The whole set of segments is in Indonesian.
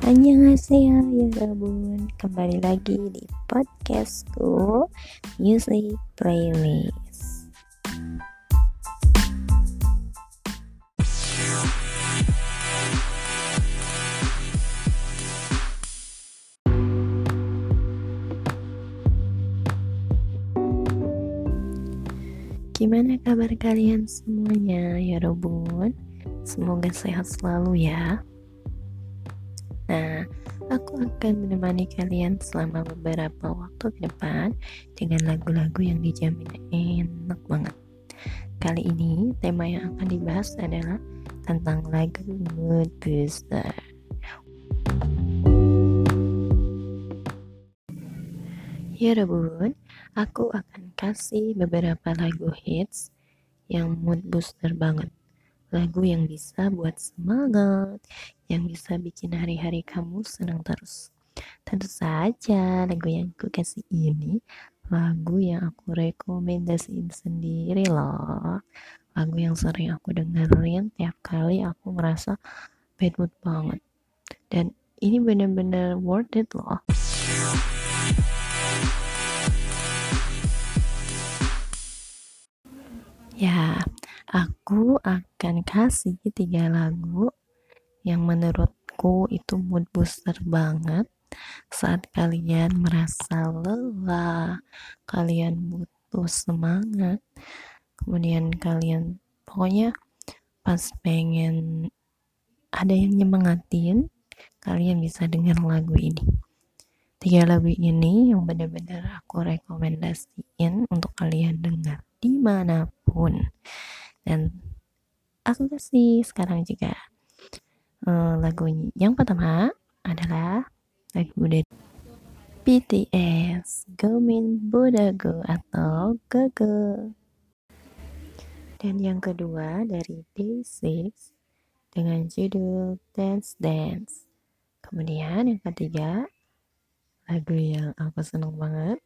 Annyeonghaseyo ya Rabun Kembali lagi di podcastku Music Playlist. Gimana kabar kalian semuanya ya Robun? Semoga sehat selalu ya Nah, aku akan menemani kalian selama beberapa waktu ke depan dengan lagu-lagu yang dijamin enak banget. Kali ini tema yang akan dibahas adalah tentang lagu mood booster. Ya Rabun, aku akan kasih beberapa lagu hits yang mood booster banget lagu yang bisa buat semangat, yang bisa bikin hari-hari kamu senang terus. Tentu saja lagu yang aku kasih ini lagu yang aku rekomendasiin sendiri loh. Lagu yang sering aku dengerin tiap kali aku merasa bad mood banget. Dan ini bener-bener worth it loh. Ya, Aku akan kasih tiga lagu yang menurutku itu mood booster banget saat kalian merasa lelah, kalian butuh semangat, kemudian kalian pokoknya pas pengen ada yang nyemangatin, kalian bisa dengar lagu ini. Tiga lagu ini yang benar-benar aku rekomendasiin untuk kalian dengar di mana pun dan aku kasih sekarang juga uh, lagunya yang pertama adalah lagu dari BTS Gomin Bodago atau Gogo. Dan yang kedua dari Day6 dengan judul Dance Dance. Kemudian yang ketiga lagu yang aku senang banget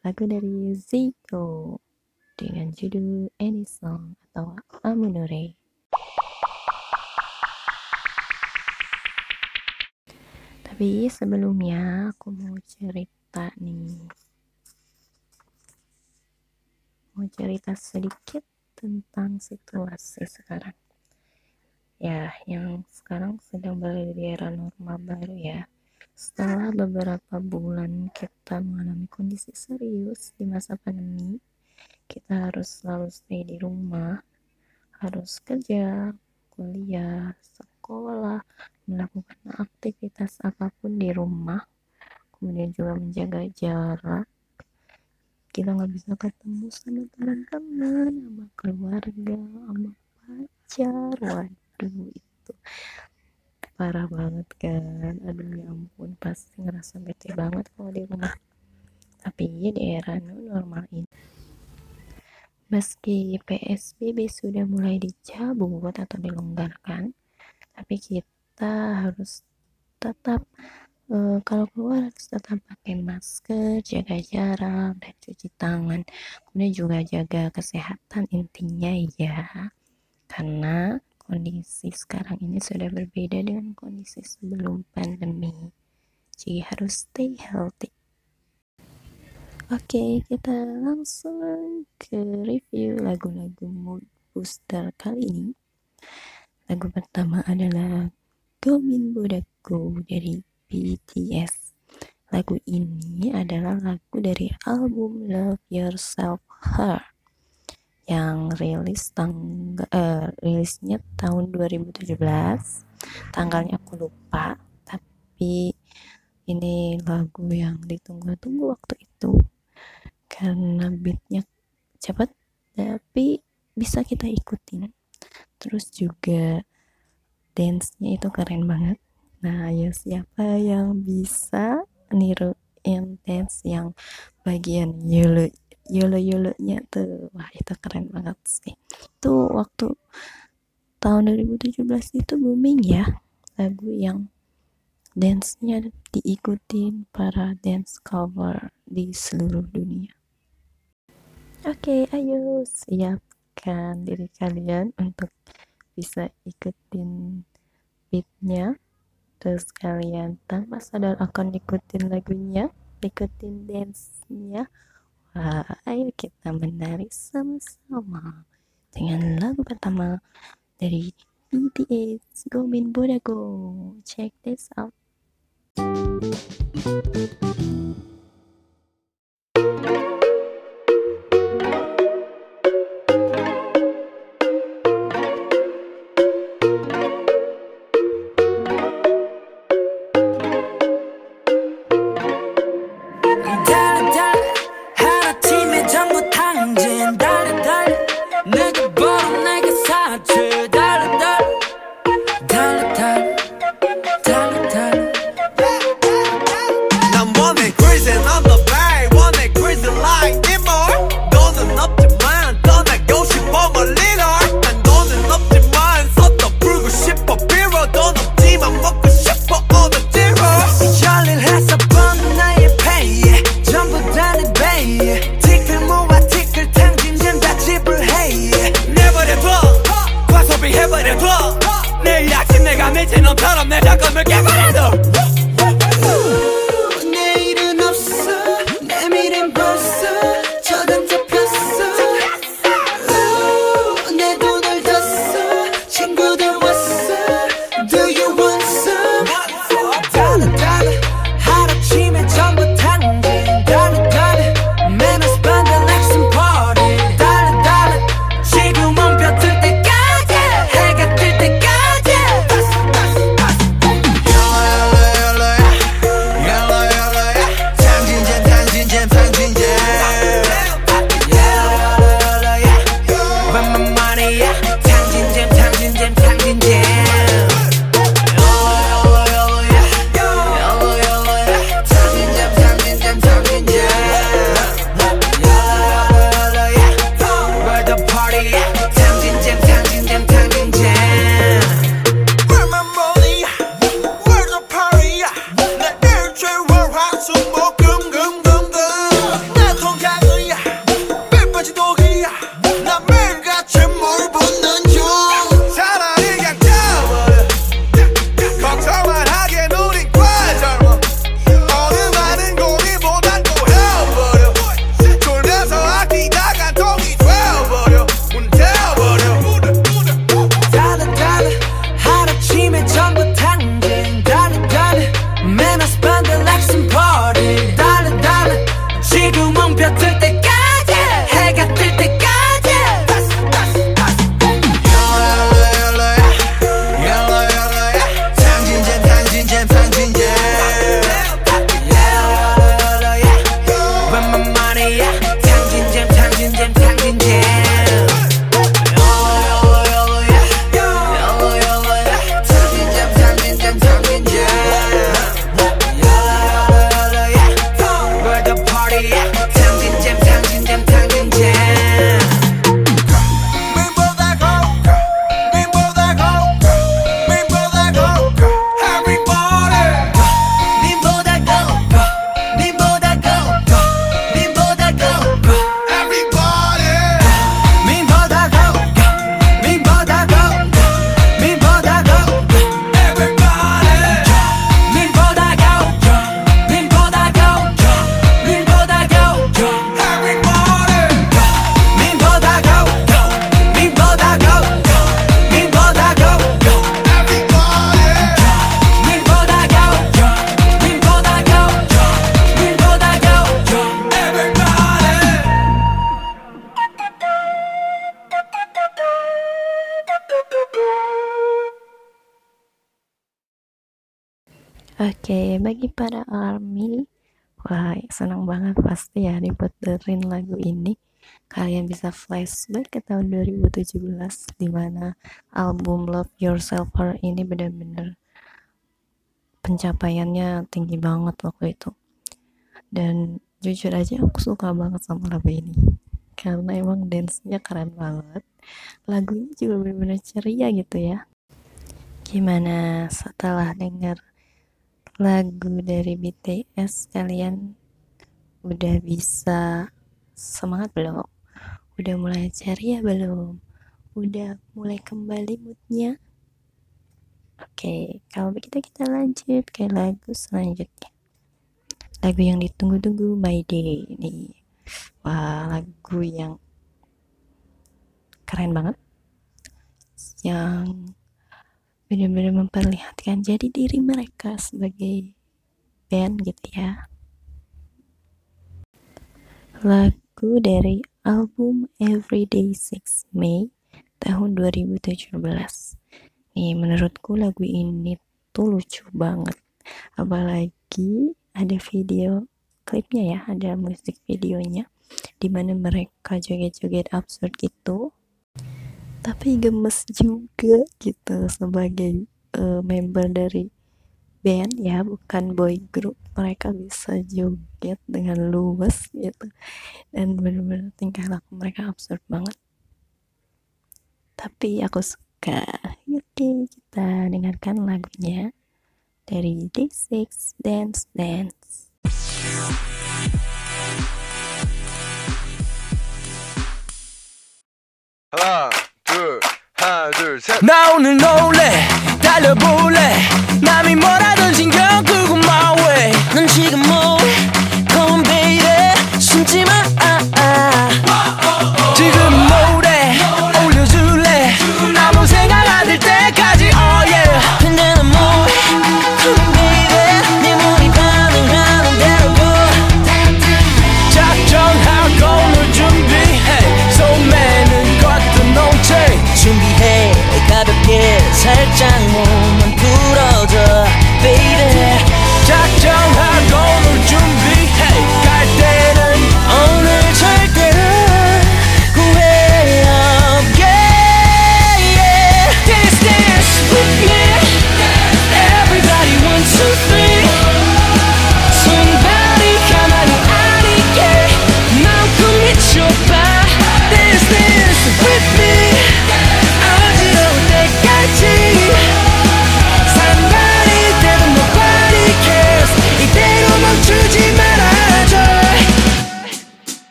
lagu dari Zico dengan judul Any Song atau Amunore. Tapi sebelumnya aku mau cerita nih. Mau cerita sedikit tentang situasi sekarang. Ya, yang sekarang sedang berada di era normal baru ya. Setelah beberapa bulan kita mengalami kondisi serius di masa pandemi, kita harus selalu stay di rumah harus kerja kuliah sekolah melakukan aktivitas apa pun di rumah kemudian juga menjaga jarak. Kita nggak bisa ketemu sama teman-teman sama keluarga sama pacar. Waduh itu parah banget kan? Aduh ya ampun pasti ngerasa bete banget kalau di rumah. Tapi di era normal ini Meski PSBB sudah mulai dicabut atau dilonggarkan, tapi kita harus tetap uh, kalau keluar harus tetap pakai masker, jaga jarak, dan cuci tangan. Kemudian juga jaga kesehatan intinya ya. Karena kondisi sekarang ini sudah berbeda dengan kondisi sebelum pandemi. Jadi harus stay healthy. Oke, kita langsung ke review lagu-lagu mood booster kali ini. Lagu pertama adalah Gomin Bodaku dari BTS. Lagu ini adalah lagu dari album Love Yourself Her yang rilis tanggal uh, rilisnya tahun 2017 tanggalnya aku lupa tapi ini lagu yang ditunggu-tunggu waktu itu karena beatnya cepat tapi bisa kita ikutin. Terus juga dance-nya itu keren banget. Nah ya siapa yang bisa niruin dance yang bagian yolo yolo yolonya tuh? Wah itu keren banget sih. Itu waktu tahun 2017 itu booming ya lagu yang dance-nya diikutin para dance cover di seluruh dunia Oke, ayo. Siapkan diri kalian untuk bisa ikutin beatnya. Terus kalian tanpa sadar akan ikutin lagunya ikutin dance-nya. Wah ayo kita menari sama-sama dengan lagu pertama dari BTS Go Min Bodago. Check this out bagi para army, wah senang banget pasti ya diputerin lagu ini. Kalian bisa flashback ke tahun 2017 di mana album Love Yourself ini benar-benar pencapaiannya tinggi banget waktu itu. Dan jujur aja aku suka banget sama lagu ini karena emang dance-nya keren banget. Lagunya juga benar-benar ceria gitu ya. Gimana setelah dengar lagu dari BTS kalian udah bisa semangat belum? Udah mulai ceria ya, belum? Udah mulai kembali moodnya? Oke, okay, kalau begitu kita lanjut ke lagu selanjutnya. Lagu yang ditunggu-tunggu My Day ini. Wah, lagu yang keren banget. Yang benar-benar memperlihatkan jadi diri mereka sebagai band gitu ya. Lagu dari album Everyday 6 May tahun 2017 nih menurutku lagu ini tuh lucu banget. Apalagi ada video klipnya ya ada musik videonya di mana mereka joget-joget absurd gitu tapi gemes juga gitu sebagai uh, member dari band ya bukan boy group. Mereka bisa joget dengan luwes gitu. Dan bener-bener tingkah laku mereka absurd banget. Tapi aku suka. Oke kita dengarkan lagunya dari D6 Dance Dance. Halo. 하나 둘 셋 나 오늘 놀래. 달려볼래. 남이 뭐라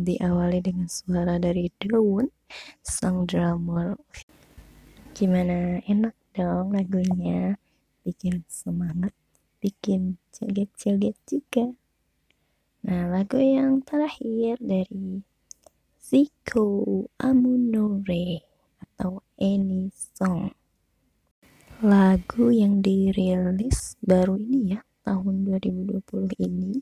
diawali dengan suara dari daun sang drummer gimana? Enak dong lagunya. Bikin semangat bikin joget-joget juga. Nah lagu yang terakhir dari Zico Amunore atau Any Song. Lagu yang dirilis baru ini ya tahun 2020 ini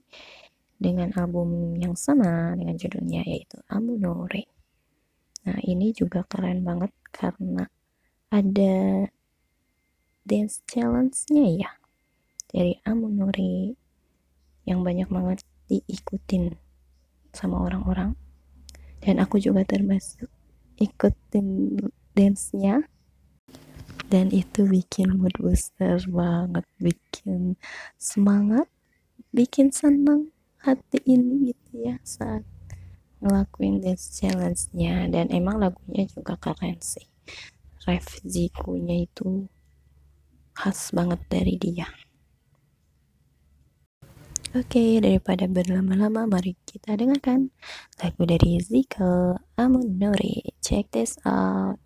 dengan album yang sama dengan judulnya yaitu Amunore. Nah ini juga keren banget karena ada dance challenge-nya ya dari Amunori yang banyak banget diikutin sama orang-orang. Dan aku juga termasuk ikutin dance-nya. Dan itu bikin mood booster banget bikin semangat bikin senang hati ini gitu ya saat ngelakuin dance challenge-nya dan emang lagunya juga keren sih ref Zico-nya itu khas banget dari dia Oke, daripada berlama-lama, mari kita dengarkan lagu dari Zika Amunori. Check this out.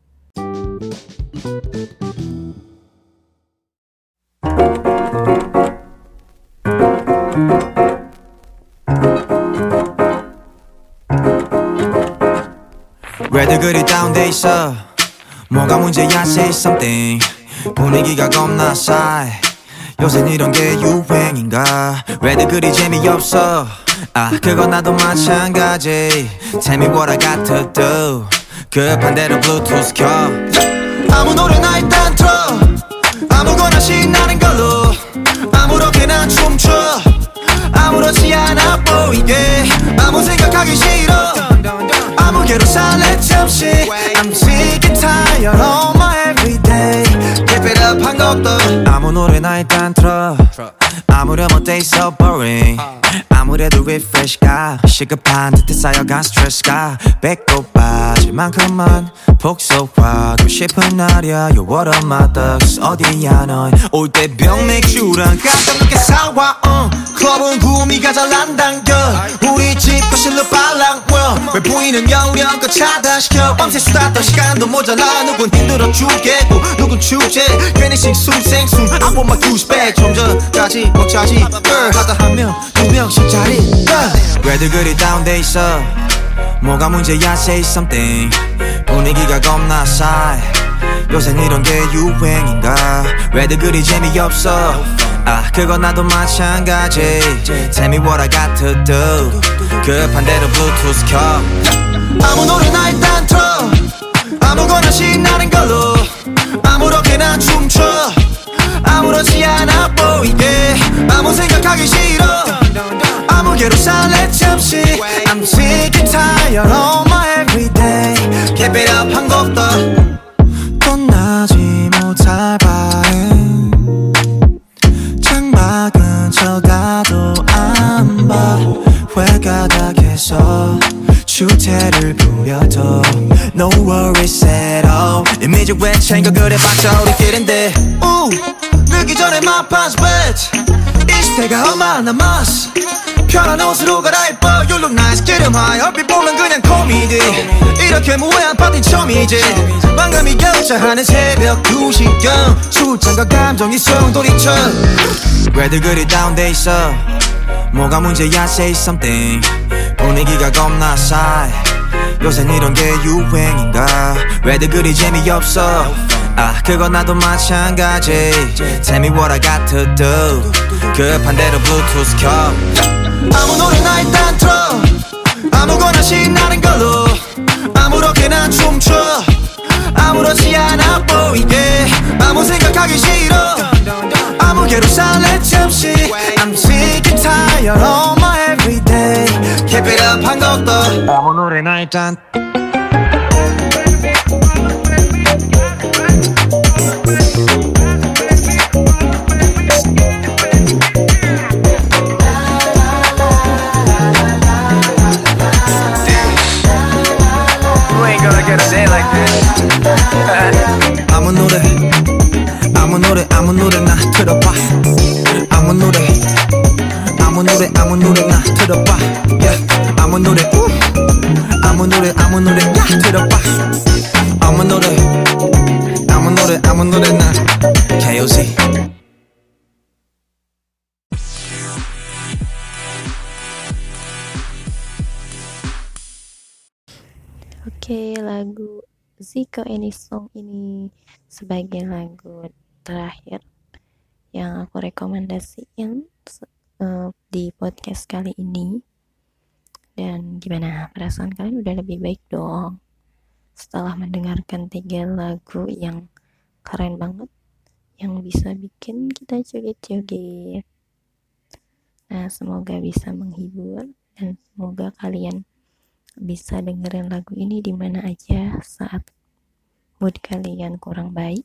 왜들 그리 다운돼 있어? 뭐가 문제야 say something. 분위기가 겁나 싸해. 요새 이런 게 유행인가? 왜들 그리 재미없어? 아 그건 나도 마찬가지. Tell me what I got to do 급한 대로 블루투스 켜. 아무 노래나 일단 틀어. 아무거나 신나는 걸로. 아무렇게나 춤춰. 아무렇지 않아 보이게. 아무 생각하기 싫어 것도 아무 노래나 일단 틀어 아무렴 어때 so boring. 아무래도 refresh가 시급한 듯해 쌓여간 스트레스가. 배꼽 빠질 만큼은 복속하고 싶은 날이야. You're one of my thugs. 어디야 넌올 때 병 맥주랑 깜짝 늦게 사와 uh. 클럽은 구미가 잘안 당겨. 우리 집 거실로 빨랑 왜 보이는 영역껏 차단시켜? 밤새 수다 떨 시간도 모자라. 누군 힘들어 죽겠고 누군 축제? 괜히 싱숭생숭. I want my goose back 좀 전까지 먹자지. girl 하다 한명두 명씩 자리. 왜들 그리 다운돼 있어? 뭐가 문제야 say something. 분위기가 겁나 싸해. 요샌 이런 게 유행인가? 왜들 그리 재미없어? 아 그건 나도 마찬가지. Tell me what I got to do 급한 대로 블루투스 켜. 아무 노래나 일단 틀어. 아무거나 신나는 걸로. 아무렇게나 춤춰 아무렇지 않아 보이게. 아무 생각하기 싫어. 아무개로 살래 잠시. I'm sick and tired of my everyday. Keep it up 한 곡 더 떠나지 못할 바엔. 창밖은 쳐다도 안봐. 회가닥에서 주태를 부려도 No worries at all. 이미지 왜 챙겨 그래 봤자 우리끼린데. 우 늦기 전에 my pants wet 20대가 얼마 남았어. 편한 옷으로 갈아입어. You look nice. 기름 하이 얼핏 보면 그냥 코미디. 이렇게 무해한 파티 처음이지. 망감이 격차하는 새벽 2시경. 출장과 감정이 소용돌이쳐 왜들 그리 다운돼 있어 뭐가 문제야 say something. 분위기가 겁나 싸해. 요샌 이런 게 유행인가? 왜들 그리 재미없어 아 그건 나도 마찬가지. Tell me what I got to do 급한 대로 블루투스 켜. 아무 노래나 일단 틀어. 아무거나 신나는 걸로. 아무렇게나 춤춰. 아무렇지 않아 보이게. 아무 생각하기 싫어. 아무개로 살래 잠시 I'm sick and tired of my everyday. Keep it up 한 곡더 아무 노래나 일단 Oke, lagu Ziko Any Song ini sebagai lagu terakhir yang aku rekomendasikan uh, di podcast kali ini. Dan gimana perasaan kalian udah lebih baik dong setelah mendengarkan tiga lagu yang keren banget yang bisa bikin kita joget-joget. Nah, semoga bisa menghibur dan semoga kalian bisa dengerin lagu ini di mana aja saat mood kalian kurang baik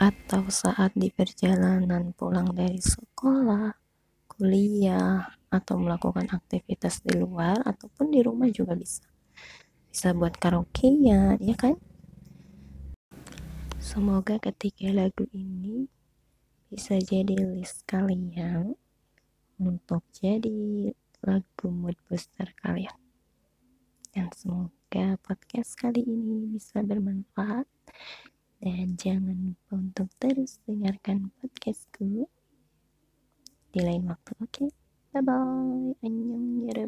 atau saat di perjalanan pulang dari sekolah, kuliah, atau melakukan aktivitas di luar ataupun di rumah juga bisa. Bisa buat karaoke ya, kan? Semoga ketika lagu ini bisa jadi list kalian untuk jadi lagu mood booster kalian dan semoga podcast kali ini bisa bermanfaat. Dan jangan lupa untuk terus dengarkan podcastku. Di lain waktu oke? Okay? bye bye annyeong ya